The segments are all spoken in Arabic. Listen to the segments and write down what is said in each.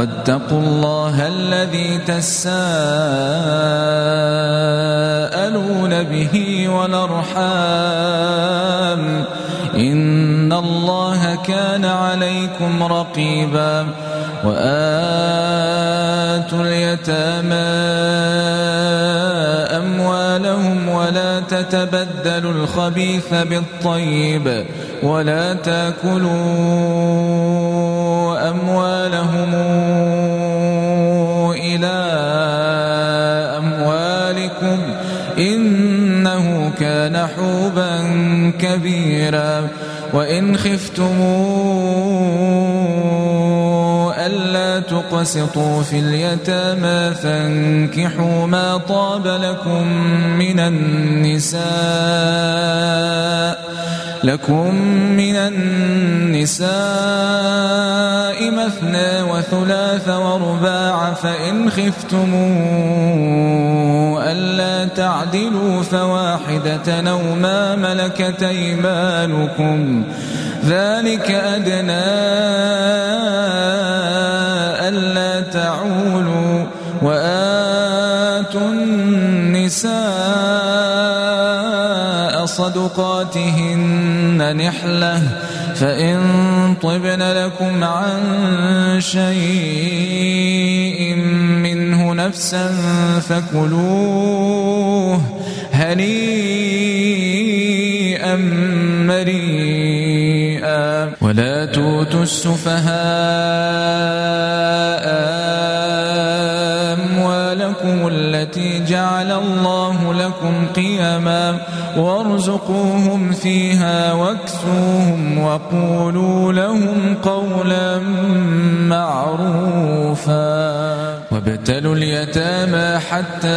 واتقوا الله الذي تساءلون به والأرحام. إن الله كان عليكم رقيبا. وآتوا اليتامى ولا تتبدلوا الخبيث بالطيب ولا تاكلوا أموالهم إلى أموالكم إنه كان حوبا كبيرا وإن خفتموا ألا تقسطوا في اليتامى فانكحوا ما طاب لكم من النساء لكم من النساء مثنى وثلاث ورباع فإن خفتموا ألا تعدلوا فواحدة أو ما ملكت أيمانكم. ذلك أدنى ألا تعولوا وآتوا النساء صدقاتهن نحلة فإن طبن لكم عن شيء منه نفسا فكلوه هنيئا مريئا. ولا توتوا السفهاء التي جعل الله لكم قيما وارزقوهم فيها واكسوهم وقولوا لهم قولا معروفا. وابتلوا اليتامى حتى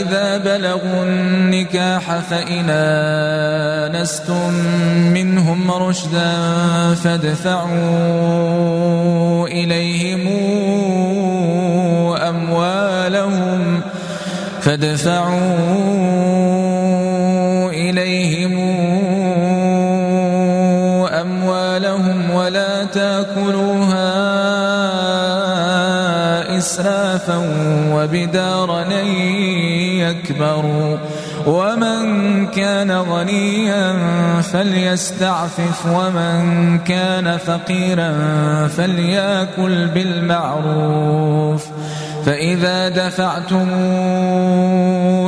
إذا بلغوا النكاح فإن آنستم منهم رشدا فادفعوا إليهم أموالهم فادفعوا إليهم أموالهم ولا تأكلوها إسرافا وبدارا يكبروا ومن كان غنيا فليستعفف ومن كان فقيرا فليأكل بالمعروف فإذا دفعتم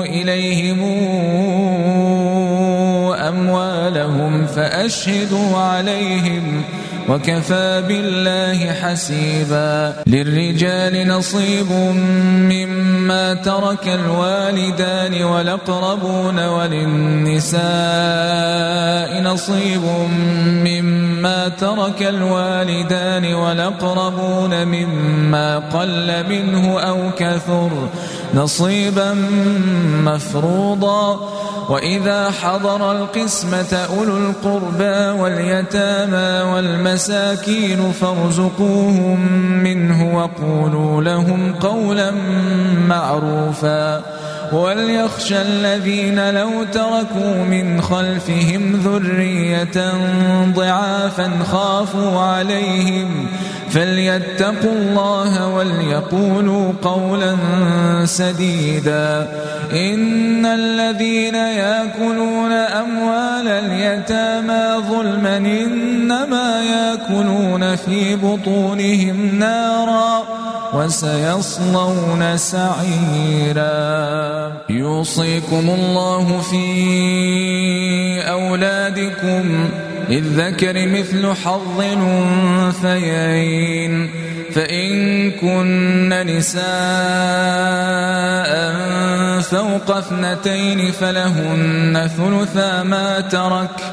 إليهم أموالهم فأشهدوا عليهم وكفى بالله حسيبا. للرجال نصيب مما ترك الوالدان والأقربون وللنساء نصيب مما ترك الوالدان والأقربون مما قل منه أو كثر. نصيبا مفروضا. وإذا حضر القسمة أولو القربى واليتامى والمساكين فارزقوهم منه وقولوا لهم قولا معروفا. وليخشى الذين لو تركوا من خلفهم ذرية ضعافا خافوا عليهم فليتقوا الله وليقولوا قولا سديدا. إن الذين ياكلون أموال اليتامى ظلما إنما ياكلون في بطونهم نارا وسيصلون سعيرا. يوصيكم الله في أولادكم للذكر مثل حظ الأنثيين فإن كن نساء فوق اثنتين فلهن ثلثا ما ترك.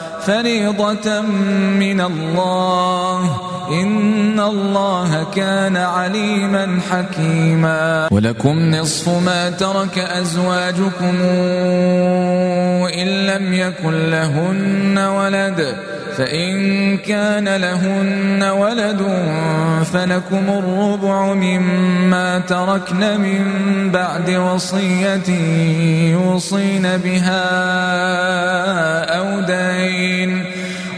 فريضة من الله إن الله كان عليما حكيما. ولكم نصف ما ترك أزواجكم إن لم يكن لهن ولد. فإن كان لهن ولد فلكم الربع مما تركن من بعد وصية يوصين بها أو دين.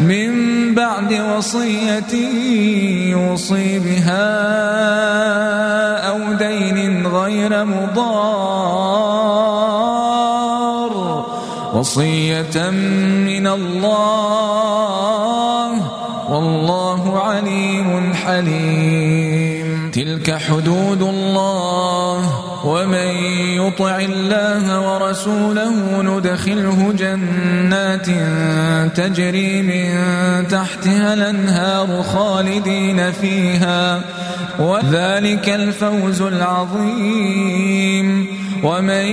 من بعد وصية يوصي بها أو دين غير مضار. وصية من الله والله عليم حليم. تلك حدود الله ومن يطع الله ورسوله ندخله جنات تجري من تحتها الأنهار خالدين فيها وذلك الفوز العظيم. ومن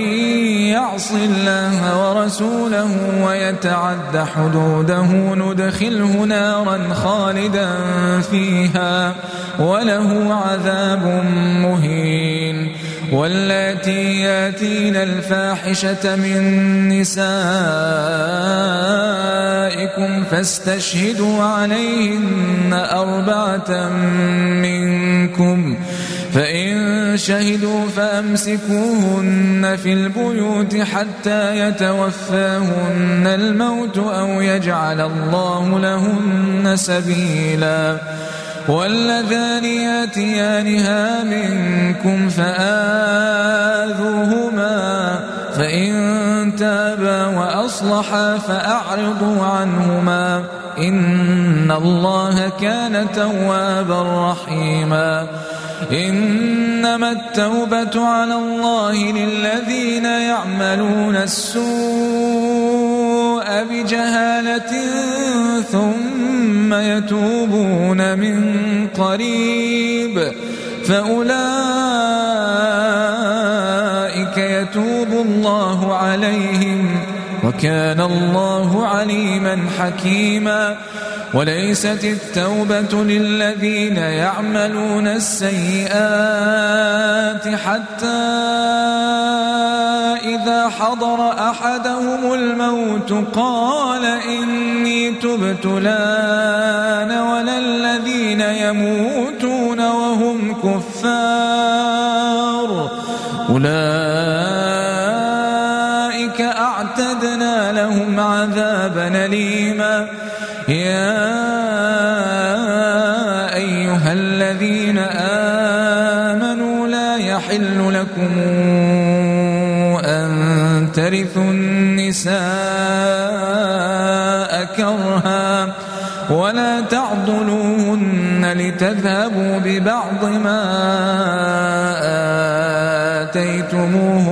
يعص الله ورسوله ويتعد حدوده ندخله نارا خالدا فيها وله عذاب مهين. واللاتي ياتين الفاحشة من نسائكم فاستشهدوا عليهن أربعة منكم فإن شهدوا فأمسكوهن في البيوت حتى يتوفاهن الموت أو يجعل الله لهن سبيلاً واللذان ياتيانها منكم فآذوهما فإن تابا وأصلحا فأعرضوا عنهما إن الله كان توابا رحيما إنما التوبة على الله للذين يعملون السوء بجهالة يتوبون من قريب فأولئك يتوب الله عليهم وكان الله عليما حكيما وليست التوبة للذين يعملون السيئات حتى إذا حضر أحدهم الموت قال إني تبت لأن ولا الذين يموتون وهم كفار أولئك عذابا أليما. يا أيها الذين آمنوا لا يحل لكم أن ترثوا النساء كرها ولا تعضلوهن لتذهبوا ببعض ما كرهتموهن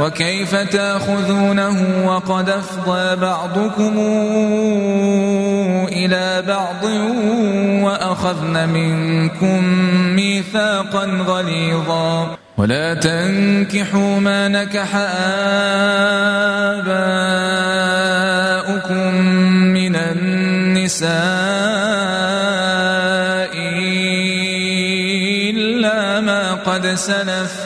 وكيف تأخذونه وقد أفضى بعضكم إلى بعض وأخذن منكم ميثاقا غليظا. ولا تنكحوا ما نكح آباؤكم من النساء إلا ما قد سلف.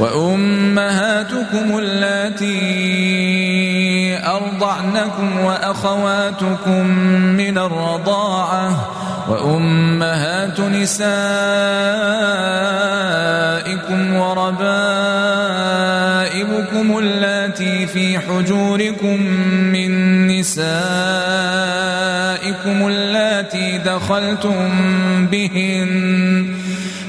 وأمهاتكم اللاتي أرضعنكم وأخواتكم من الرضاعة وأمهات نسائكم وربائبكم اللاتي في حجوركم من نسائكم اللاتي دخلتم بهن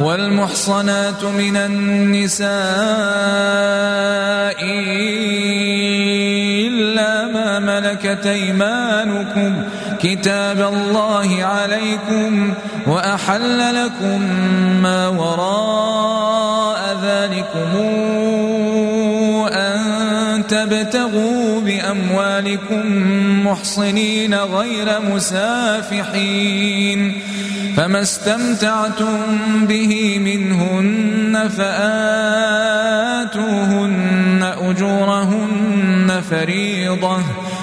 والمحصنات من النساء إلا ما ملكت أيمانكم. كتاب الله عليكم وأحل لكم ما وراء ذلكم تبتغوا بأموالكم محصنين غير مسافحين فما استمتعتم به منهن فآتوهن أجورهن فريضة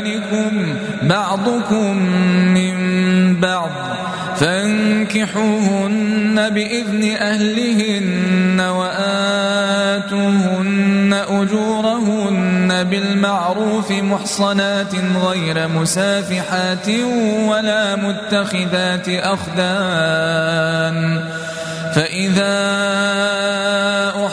بإيمانكم بعضكم من بعض فانكحوهن بإذن أهلهن وآتوهن أجورهن بالمعروف محصنات غير مسافحات ولا متخذات أخدان فإذا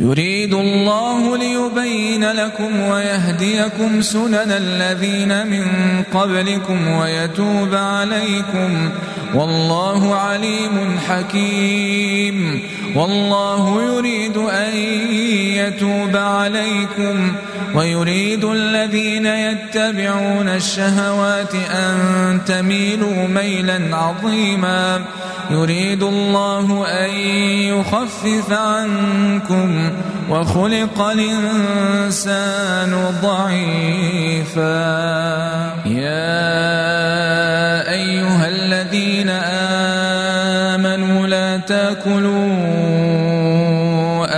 يريد الله ليبين لكم ويهديكم سنن الذين من قبلكم ويتوب عليكم. والله عليم حكيم. والله يريد أن يتوب عليكم. ويريد الذين يتبعون الشهوات أن تميلوا ميلا عظيما. يريد الله أن يخفف عنكم وخلق الإنسان ضعيفا. يا أيها الذين آمنوا لا تأكلوا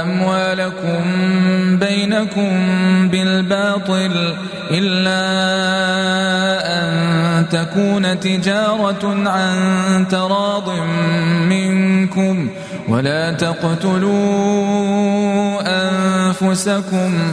أموالكم بينكم بالباطل إلا أن تكون تجارة عن تراض منكم ولا تقتلوا أنفسكم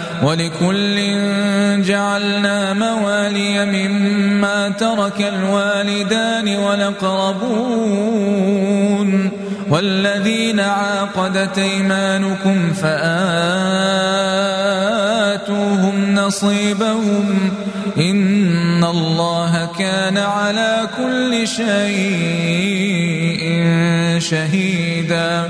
ولكل جعلنا موالي مما ترك الوالدان والأقربون والذين عاقدت أيمانكم فآتوهم نصيبهم إن الله كان على كل شيء شهيدا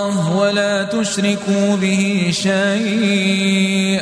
ولا تشركوا به شيئا.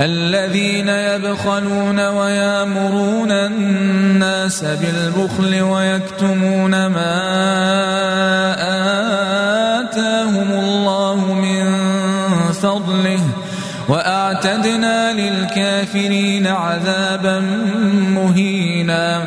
الذين يبخلون ويامرون الناس بالبخل ويكتمون ما آتاهم الله من فضله وأعتدنا للكافرين عذابا مهينا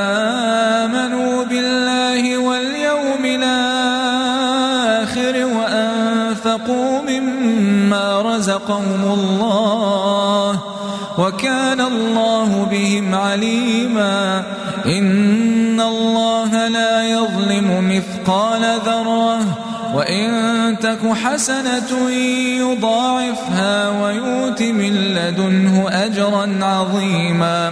وأنفقوا مما رزقهم الله وكان الله بهم عليما. إن الله لا يظلم مثقال ذرة وإن تك حسنة يضاعفها ويؤت من لدنه أجرا عظيما.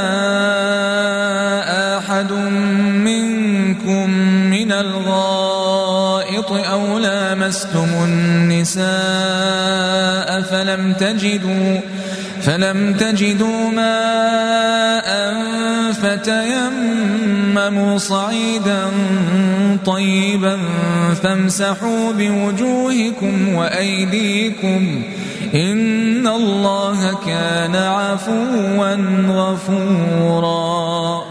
الغائط أو لامستم النساء فلم تجدوا فلم تجدوا ماء فتيمموا صعيدا طيبا فامسحوا بوجوهكم وأيديكم إن الله كان عفوا غفورا.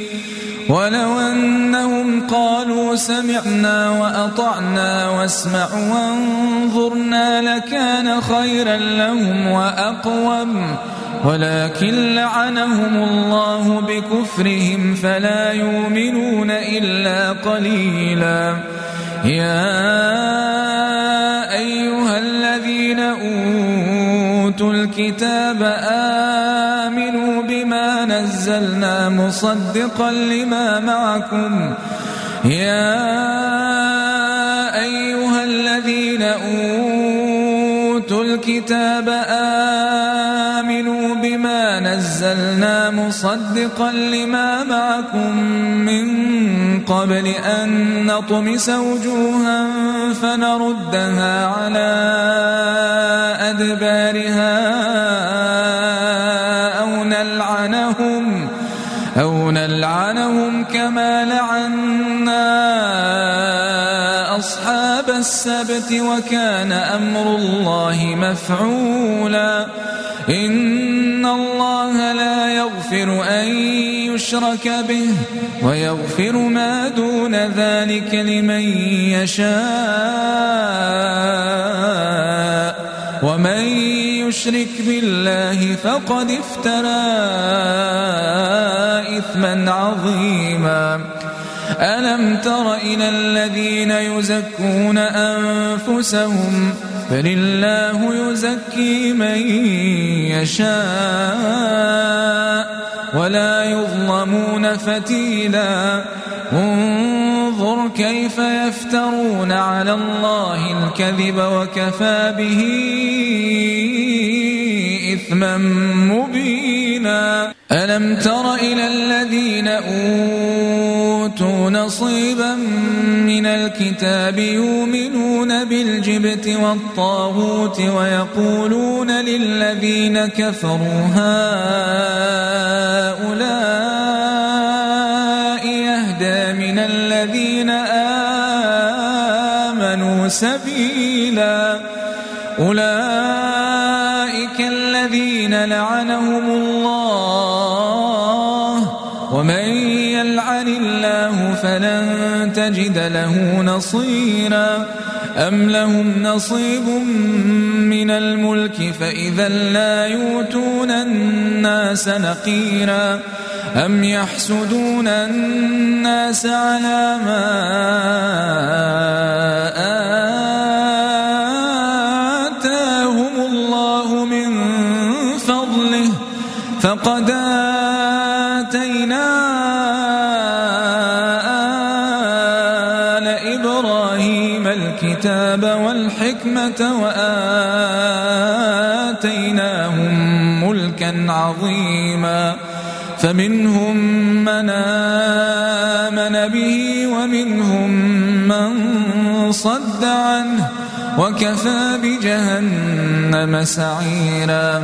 ولو أنهم قالوا سمعنا وأطعنا واسمع وانظرنا لكان خيرا لهم وأقوم. ولكن لعنهم الله بكفرهم فلا يؤمنون إلا قليلا. يا أيها الذين أوتوا الكتاب بما نزلنا مصدقا لما معكم. يا أيها الذين أوتوا الكتاب آمنوا بما نزلنا مصدقا لما معكم. من قبل أن نطمس وجوها فنردها على أدبارها. أو نلعنهم كما لعنا أصحاب السبت وكان أمر الله مفعولا. إن الله لا يغفر أن يشرك به ويغفر ما دون ذلك لمن يشاء. ومن يشرك بالله فقد افترى إثما عظيما. ألم تر إلى الذين يزكون أنفسهم؟ بل الله يزكي من يشاء. ولا يظلمون فتيلا. انظر كيف يفترون على الله الكذب وكفى به إثما مبينا. ألم تر إلى الذين أوتوا نصيبا من الكتاب يؤمنون بالجبت والطاغوت ويقولون للذين كفروا هؤلاء يهدى من الذين آمنوا سبيلا أولئك الذين لعنهم الله فلن تجد له نصيرا. أم لهم نصيب من الملك فإذا لا يؤتون الناس نقيرا. أم يحسدون الناس على ما آتاهم الله من فضله. فقد آتينا الكتاب والحكمة وآتيناهم ملكا عظيما. فمنهم من آمن به ومنهم من صد عنه وكفى بجهنم سعيرا.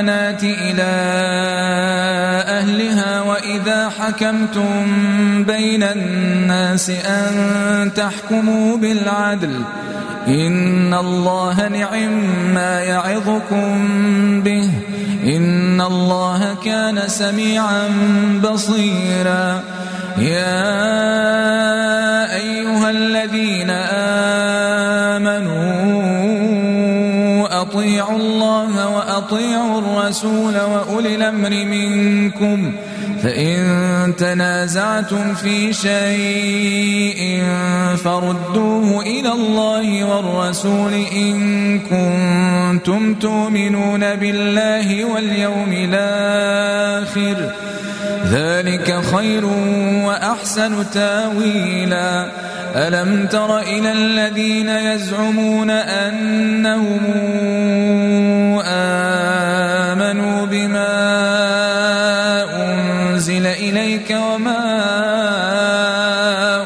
الأمانات إلى أهلها وإذا حكمتم بين الناس أن تحكموا بالعدل إن الله نعم ما يعظكم به إن الله كان سميعا بصيرا يا أيها الذين آمنوا أطيعوا الله وأطيعوا الرسول وأولي الأمر منكم فإن تنازعتم في شيء فردوه إلى الله والرسول إن كنتم تؤمنون بالله واليوم الآخر ذلك خير وأحسن تاويلا ألم تر إلى الذين يزعمون أنهم آمنوا بما أنزل إليك وما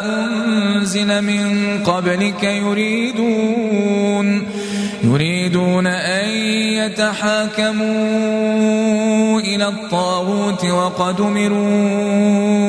أنزل من قبلك يريدون يريدون أن يتحاكموا إلى الطاغوت وقد أمروا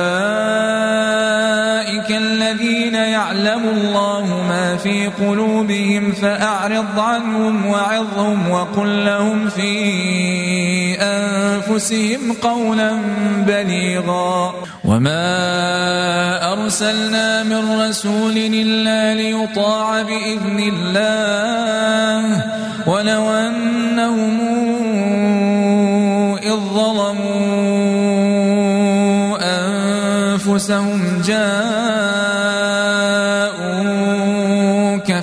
يعلم الله ما في قلوبهم فأعرض عنهم وعظهم وقل لهم في أنفسهم قولا بليغا. وما أرسلنا من رسول إلا ليطاع بإذن الله. ولو أنهم إذ ظلموا أنفسهم جاءوك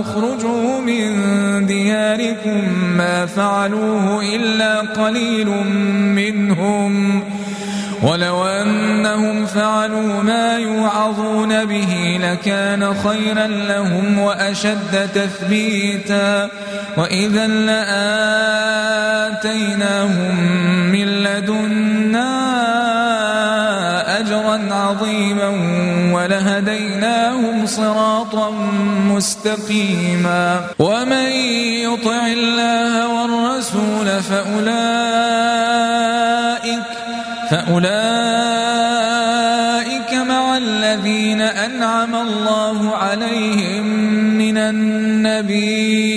اخرجوا من دياركم ما فعلوه إلا قليل منهم ولو أنهم فعلوا ما يوعظون به لكان خيرا لهم وأشد تثبيتا وإذا لآتيناهم من لدنا عظيما ولهديناهم صراطا مستقيما. ومن يطع الله والرسول فأولئك فأولئك مع الذين أنعم الله عليهم من النبيين.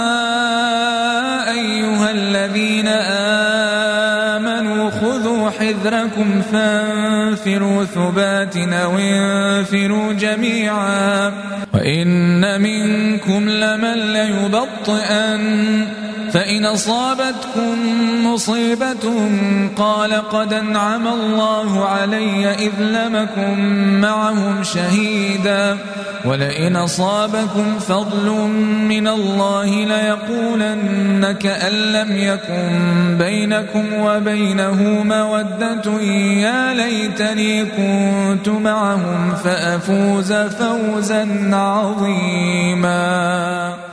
حذركم فانفروا ثبات أو انفروا جميعا. وإن منكم لمن ليبطئن. فإن أصابتكم مصيبة قال قد أنعم الله علي إذ لمكم معهم شهيدا ولئن أصابكم فضل من الله ليقولن كأن لم يكن بينكم وبينه مودة يا ليتني كنت معهم فأفوز فوزا عظيما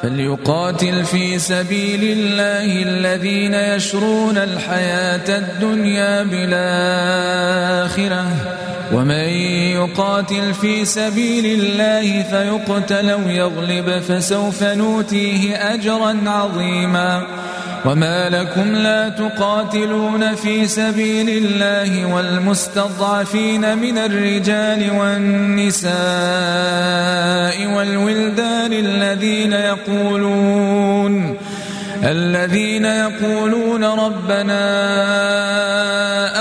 فليقاتل في سبيل الله الذين يشرون الحياة الدنيا بالآخرة. ومن يقاتل في سبيل الله فيقتل أو يغلب فسوف نوتيه أجرا عظيما. وما لكم لا تقاتلون في سبيل الله والمستضعفين من الرجال والنساء والولدان الذين يقولون الذين يقولون ربنا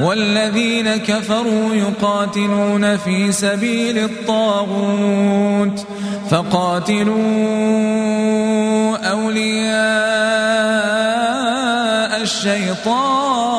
والذين كفروا يقاتلون في سبيل الطاغوت فقاتلوا أولياء الشيطان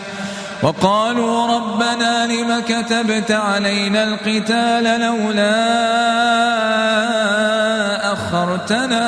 وقالوا ربنا لم كتبت علينا القتال لولا أخرتنا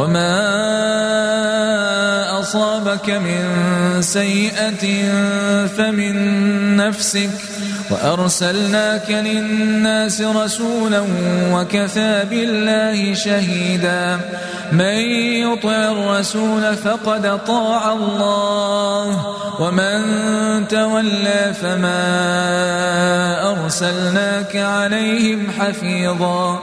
وما أصابك من سيئة فمن نفسك وأرسلناك للناس رسولا وكفى بالله شهيدا من يطع الرسول فقد طاع الله ومن تولى فما أرسلناك عليهم حفيظا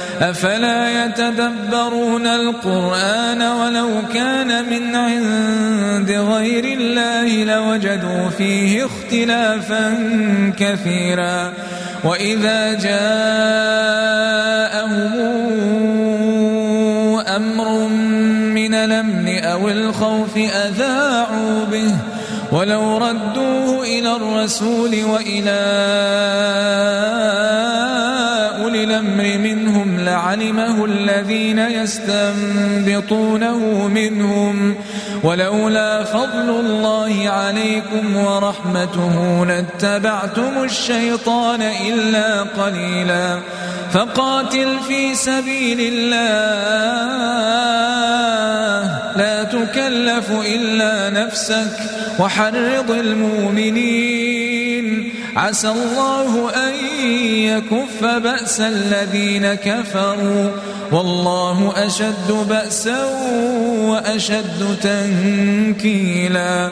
أفلا يتدبرون القرآن ولو كان من عند غير الله لوجدوا فيه اختلافا كثيرا. وإذا جاءهم أمر من الأمن أو الخوف أذاعوا به. ولو ردوه إلى الرسول وإلى الأمر منهم لعلمه الذين يستنبطونه منهم ولولا فضل الله عليكم ورحمته لاتبعتم الشيطان إلا قليلا فقاتل في سبيل الله لا تكلف إلا نفسك وحرض المؤمنين عسى الله أن يكف بأس الذين كفروا. والله أشد بأسا وأشد تنكيلا.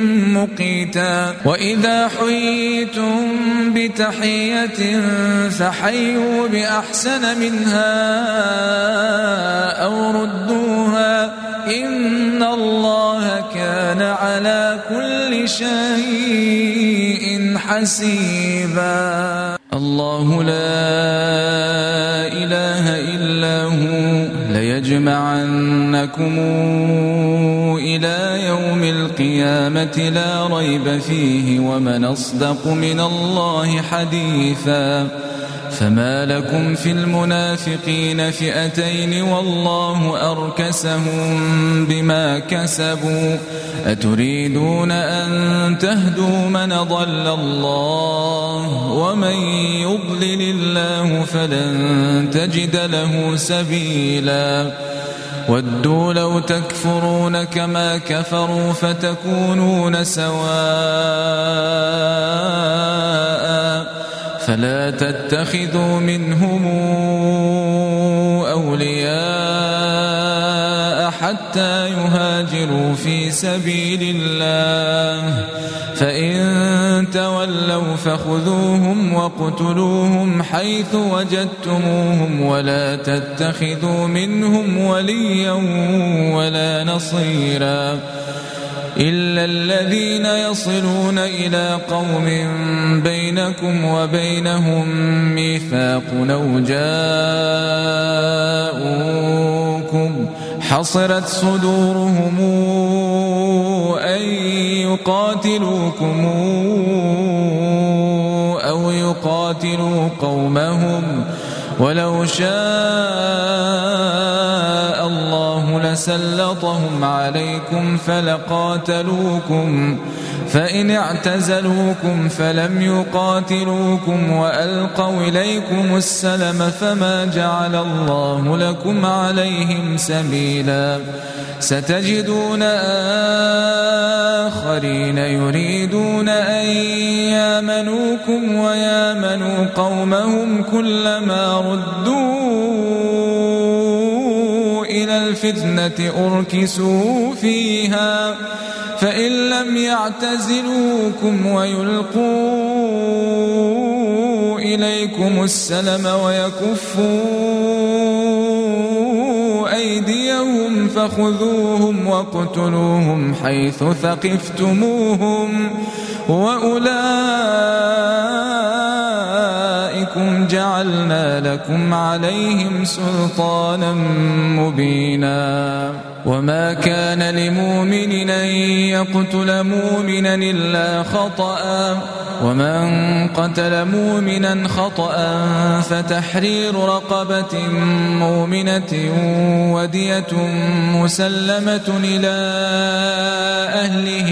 مقيتا. وإذا حييتم بتحية فحيوا بأحسن منها أو ردوها. إن الله كان على كل شيء حسيبا. الله لا إله ليجمعنكم إلى يوم القيامة لا ريب فيه ومن أصدق من الله حديثا. فما لكم في المنافقين فئتين والله أركسهم بما كسبوا أتريدون أن تهدوا من ضل الله ومن يضلل الله فلن تجد له سبيلا ودوا لو تكفرون كما كفروا فتكونون سواء فلا تتخذوا منهم أولياء حتى يهاجروا في سبيل الله. فإن تولوا فخذوهم وقتلوهم حيث وجدتموهم ولا تتخذوا منهم وليا ولا نصيرا. إلا الذين يصلون إلى قوم بينكم وبينهم ميثاق أو جاءوكم حصرت صدورهم أن يقاتلوكم أو يقاتلوا قومهم ولو شاء الله لسلطهم عليكم فلقاتلوكم فإن اعتزلوكم فلم يقاتلوكم وألقوا إليكم السلم فما جعل الله لكم عليهم سبيلا. ستجدون آخرين يريدون أن يامنوكم ويامنوا قومهم كلما ردوا الفتنة أركسوا فيها فإن لم يعتزلوكم ويلقوا إليكم السلم ويكفوا أيديهم فخذوهم واقتلوهم حيث ثقفتموهم وأولئكم جعلنا لكم عليهم سلطانا مبينا. وما كان لمؤمن أن يقتل مؤمنا إلا خطأ. ومن قتل مؤمنا خطأ فتحرير رقبة مؤمنة ودية مسلمة إلى أهله.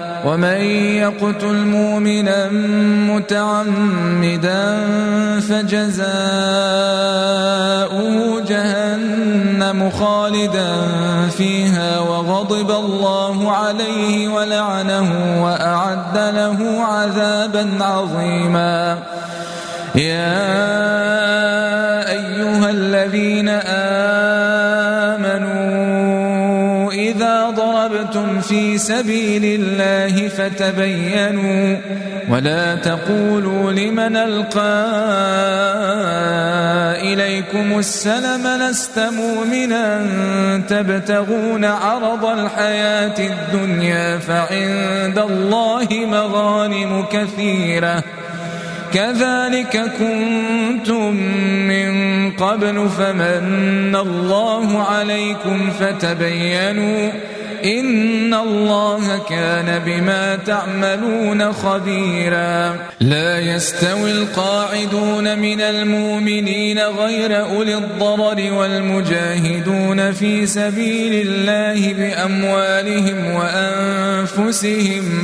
ومن يقتل مؤمنا متعمدا فجزاؤه جهنم خالدا فيها وغضب الله عليه ولعنه وأعد له عذابا عظيما. يا أيها الذين آمنوا في سبيل الله فتبينوا ولا تقولوا لمن ألقى إليكم السلم لست مؤمنا تبتغون عرض الحياة الدنيا فعند الله مغانم كثيرة كذلك كنتم من قبل فمن الله عليكم فتبينوا إن الله كان بما تعملون خبيرا. لا يستوي القاعدون من المؤمنين غير أولي الضرر والمجاهدون في سبيل الله بأموالهم وأنفسهم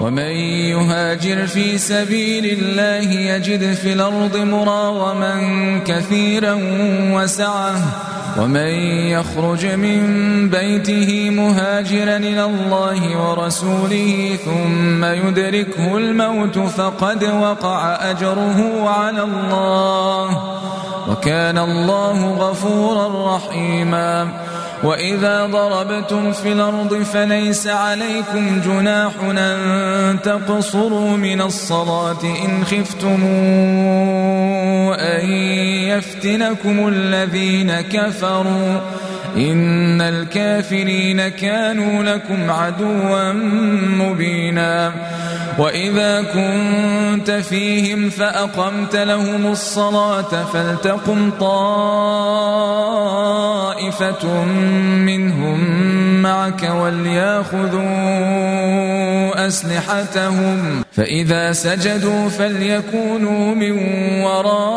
ومن يهاجر في سبيل الله يجد في الأرض مراغما كثيرا وسعة. ومن يخرج من بيته مهاجرا إلى الله ورسوله ثم يدركه الموت فقد وقع أجره على الله. وكان الله غفورا رحيما. وإذا ضربتم في الأرض فليس عليكم جناح أن تقصروا من الصلاة إن خفتم أن يفتنكم الذين كفروا إن الكافرين كانوا لكم عدوا مبينا. وإذا كنت فيهم فأقمت لهم الصلاة فلتقم طائفة منهم معك وليأخذوا أسلحتهم. فإذا سجدوا فليكونوا من ورائكم.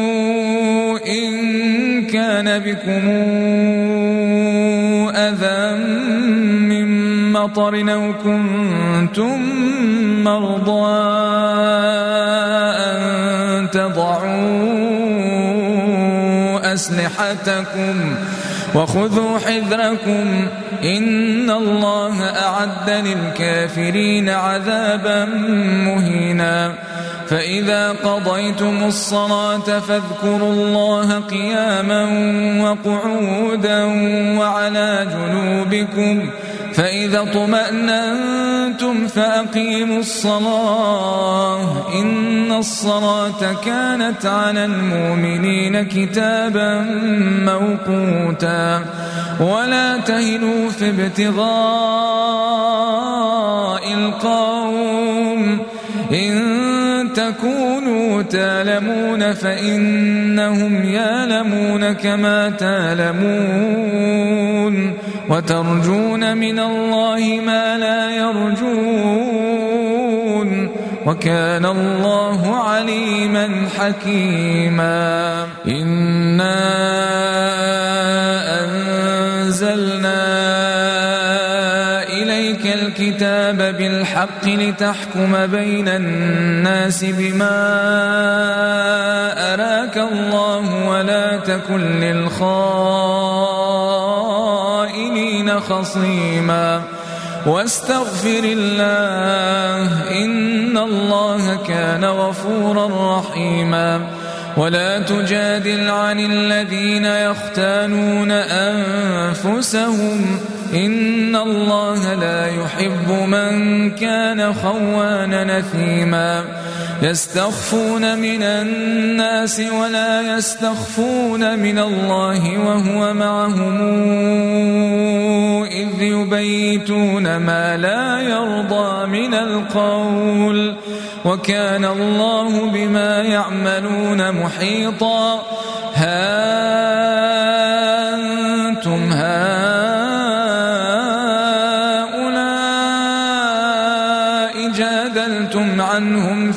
كان بكم أذى من مطر أو كنتم مرضى أن تضعوا أسلحتكم وخذوا حذركم إن الله أعد للكافرين عذابا مهينا فإذا قضيتم الصلاة فاذكروا الله قياما وقعودا وعلى جنوبكم فإذا اطمأننتم فأقيموا الصلاة إن الصلاة كانت على المؤمنين كتابا موقوتا ولا تهنوا في ابتغاء القوم إن تكونوا تالمون فإنهم يالمون كما تالمون وترجون من الله ما لا يرجون وكان الله عليما حكيما إنا بالحق لتحكم بين الناس بما أراك الله ولا تكن للخائنين خصيما واستغفر الله إن الله كان غفورا رحيما ولا تجادل عن الذين يختانون أنفسهم إن الله لا يحب من كان خوانا نثيما. يستخفون من الناس ولا يستخفون من الله وهو معهم إذ يبيتون ما لا يرضى من القول. وكان الله بما يعملون محيطا. ها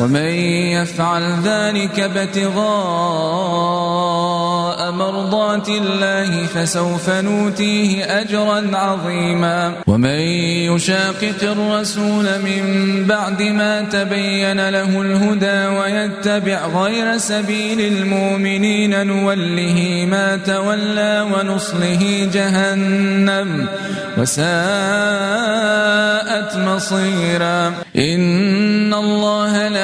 ومن يفعل ذلك ابتغاء مرضات الله فسوف نوتيه أجرا عظيما. ومن يشاقق الرسول من بعد ما تبين له الهدى ويتبع غير سبيل المؤمنين نوله ما تولى ونصله جهنم وساءت مصيرا. إن الله لا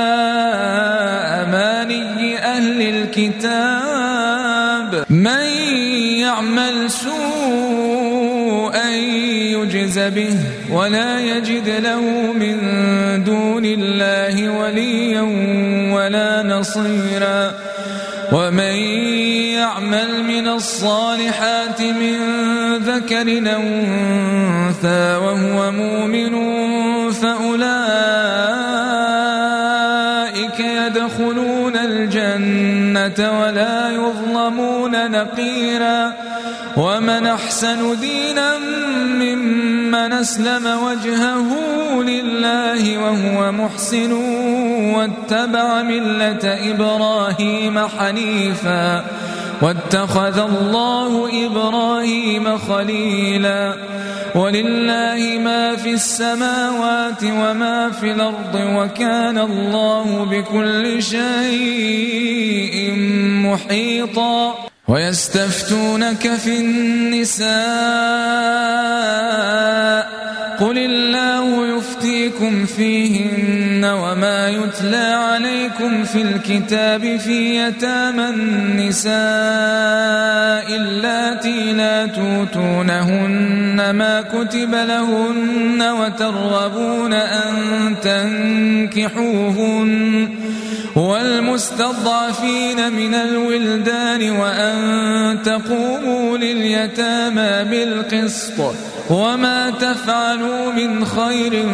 الكتاب من يعمل سوءا يجز به ولا يجد له من دون الله وليا ولا نصيرا ومن يعمل من الصالحات من ذكر أو أنثى وهو مؤمن فأولئك يدخلون ولا يظلمون نقيرا ومن أحسن دينا ممن أسلم وجهه لله وهو محسن واتبع ملة إبراهيم حنيفا واتخذ الله إبراهيم خليلا. ولله ما في السماوات وما في الأرض وكان الله بكل شيء محيطا. ويستفتونك في النساء. قل الله يفتيكم فيهن وما يتلى عليكم في الكتاب في يتامى النساء اللاتي لا توتونهن ما كتب لهن وترغبون أن تنكحوهن والمستضعفين من الولدان وأن تقوموا لليتامى بالقسط وما تفعلوا من خير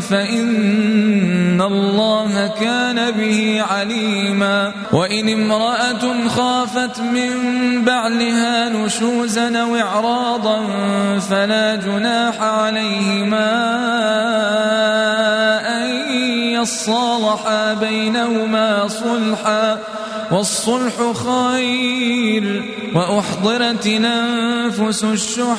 فإن الله كان به عليما وإن امرأة خافت من بعلها نشوزا أو إعراضا فلا جناح عليهما أن صالحا بينهما صلحا والصلح خير وأحضرت الأنفس الشح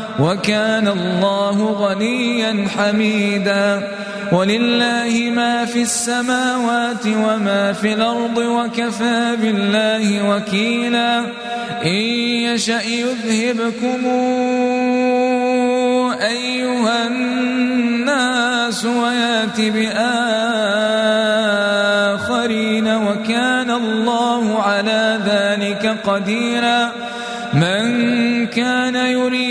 وكان الله غنيا حميدا. ولله ما في السماوات وما في الأرض وكفى بالله وكيلا. إن يشأ يذهبكم أيها الناس ويأت بآخرين وكان الله على ذلك قديرا. من كان يريد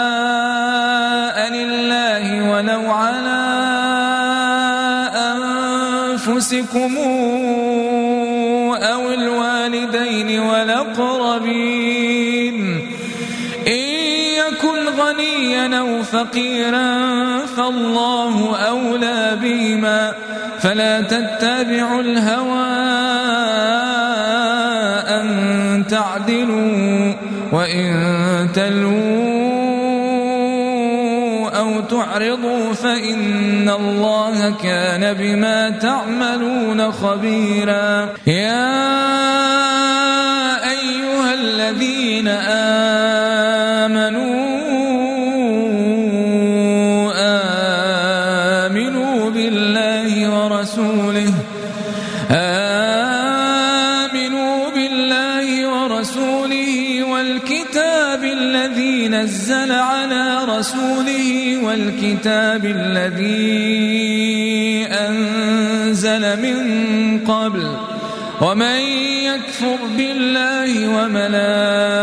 فقيرا فالله أولى بهما فلا تتبعوا الهوى أن تعدلوا وإن تلووا أو تعرضوا فإن الله كان بما تعملون خبيرا يا أيها الذين آمنوا والكتاب الذي أنزل من قبل ومن يكفر بالله وملائكته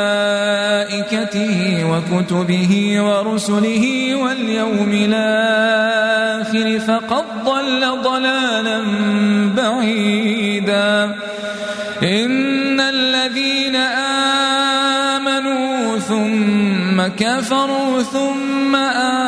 وكتبه ورسله واليوم الآخر فقد ضل ضلالا بعيدا. إن الذين آمنوا ثم كفروا ثم آمنوا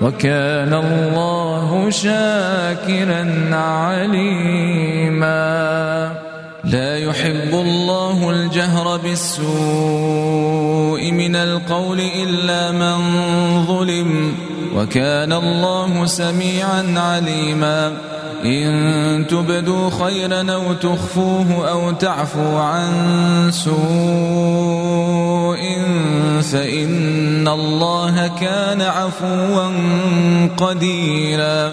وكان الله شاكرا عليما. لا يحب الله الجهر بالسوء من القول إلا من ظلم وكان الله سميعا عليما. إن تبدوا خيرا أو تخفوه أو تعفو عن سوء فإن الله كان عفوا قديرا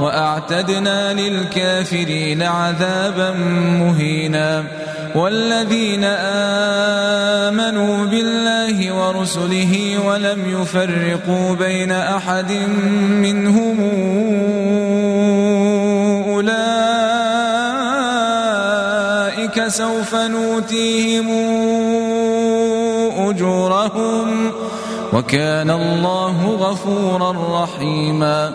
وأعتدنا للكافرين عذابا مهينا والذين آمنوا بالله ورسله ولم يفرقوا بين أحد منهم أولئك سوف نوتيهم أجورهم وكان الله غفورا رحيما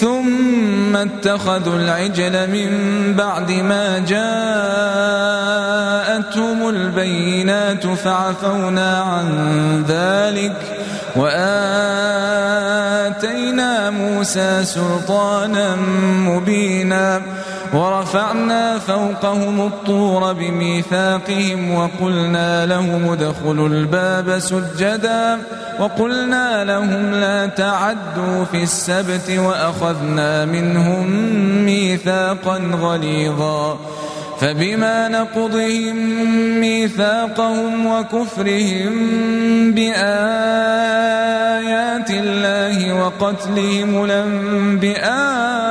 ثم اتخذوا العجل من بعد ما جاءتهم البينات فعفونا عن ذلك وآتينا موسى سلطانا مبينا ورفعنا فوقهم الطور بميثاقهم وقلنا لهم ادخلوا الباب سجدا وقلنا لهم لا تعدوا في السبت وأخذنا منهم ميثاقا غليظا فبما نقضهم ميثاقهم وكفرهم بآيات الله وقتلهم الأنبياء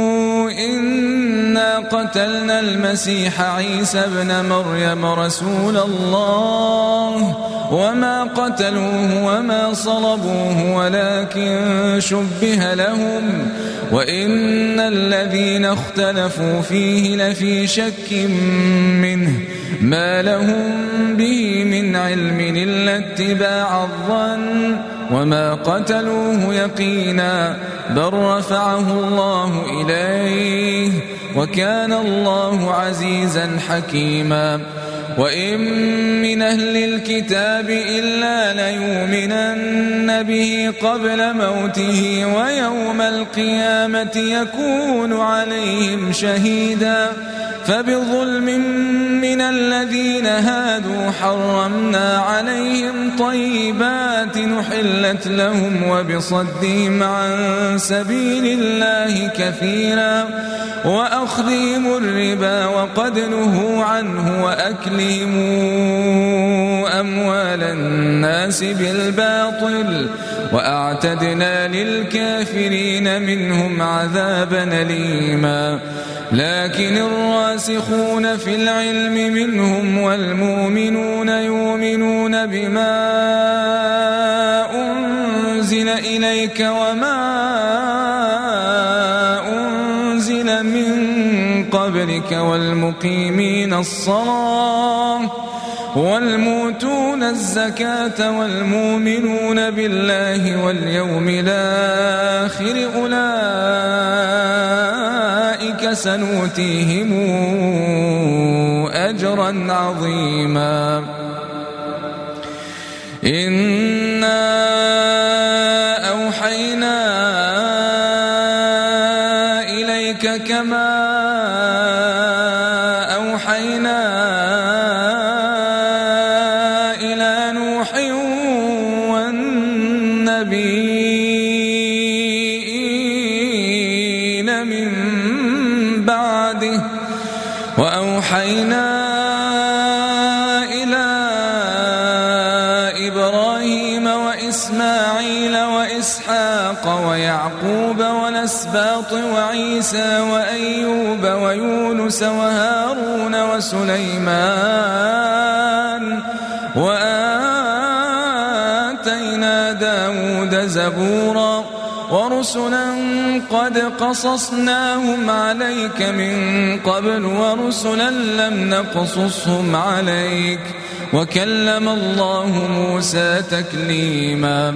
إنا قتلنا المسيح عيسى ابن مريم رسول الله وما قتلوه وما صلبوه ولكن شبه لهم وإن الذين اختلفوا فيه لفي شك منه ما لهم به من علم إلا اتباع الظن وما قتلوه يقينا بل رفعه الله إليه وكان الله عزيزا حكيما وإن من أهل الكتاب إلا ليؤمنن به قبل موته ويوم القيامة يكون عليهم شهيدا فبظلم من الذين هادوا حرمنا عليهم طيبات نحلت لهم وبصدهم عن سبيل الله كثيرا وأخذهم الربا وقد نهوا عنه وأكلهم أموال الناس بالباطل وأعتدنا للكافرين منهم عذابا أليما لكن الراسخون في العلم منهم والمؤمنون يؤمنون بما أنزل إليك وما أنزل قبلك والمقيمين الصلاة والموتون الزكاة والمؤمنون بالله واليوم الآخر أولئك سنؤتيهم أجرا عظيما. إنا أوحينا إليك كما الأسباط وعيسى وأيوب ويونس وهارون وسليمان وآتينا داود زبورا ورسلا قد قصصناهم عليك من قبل ورسلا لم نقصصهم عليك وكلم الله موسى تكليما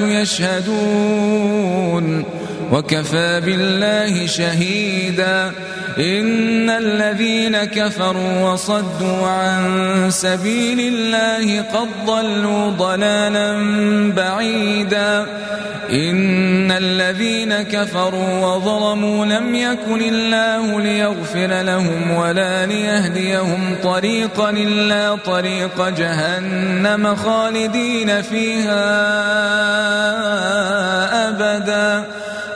يشهدون. وكفى بالله شهيدا. إن الذين كفروا وصدوا عن سبيل الله قد ضلوا ضلالا بعيدا. إن الذين كفروا وظلموا لم يكن الله ليغفر لهم ولا ليهديهم طريقا إلا طريق جهنم خالدين فيها أبدا.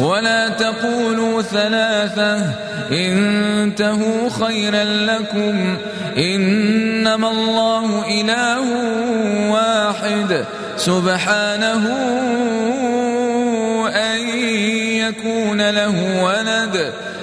ولا تقولوا ثلاثة. انتهوا خيرا لكم. إنما الله إله واحد. سبحانه أن يكون له ولد.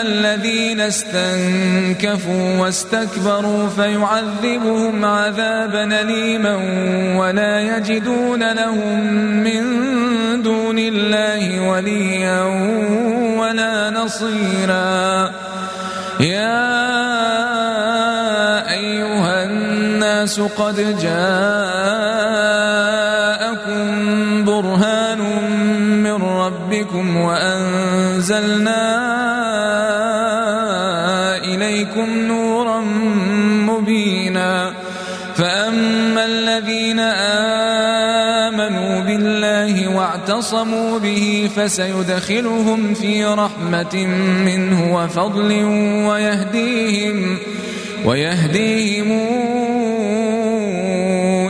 الذين استنكفوا واستكبروا فيعذبهم عذابا أليما ولا يجدون لهم من دون الله وليا ولا نصيرا. يا أيها الناس قد جاءكم برهان من ربكم وأنزلنا واعتصموا به فسيدخلهم في رحمة منه وفضل ويهديهم ويهديهم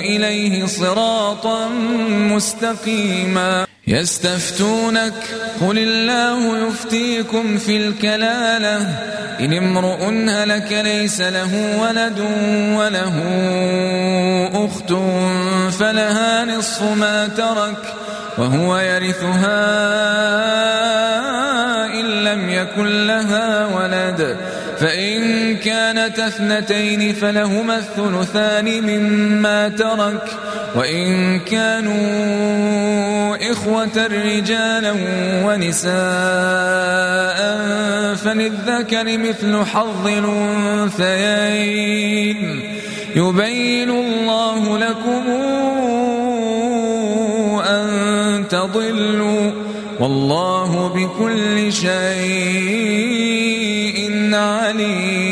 إليه صراطا مستقيما. يستفتونك قل الله يفتيكم في الكلالة. إن امرؤ هلك ليس له ولد وله أخت فلها نصف ما ترك. وهو يرثها إن لم يكن لها ولد. فإن كانت اثنتين فلهما الثلثان مما ترك. وإن كانوا إخوة رجالا ونساء فللذكر مثل حظ الأنثيين. يبين الله لكم تضلوا والله بكل شيء عليم.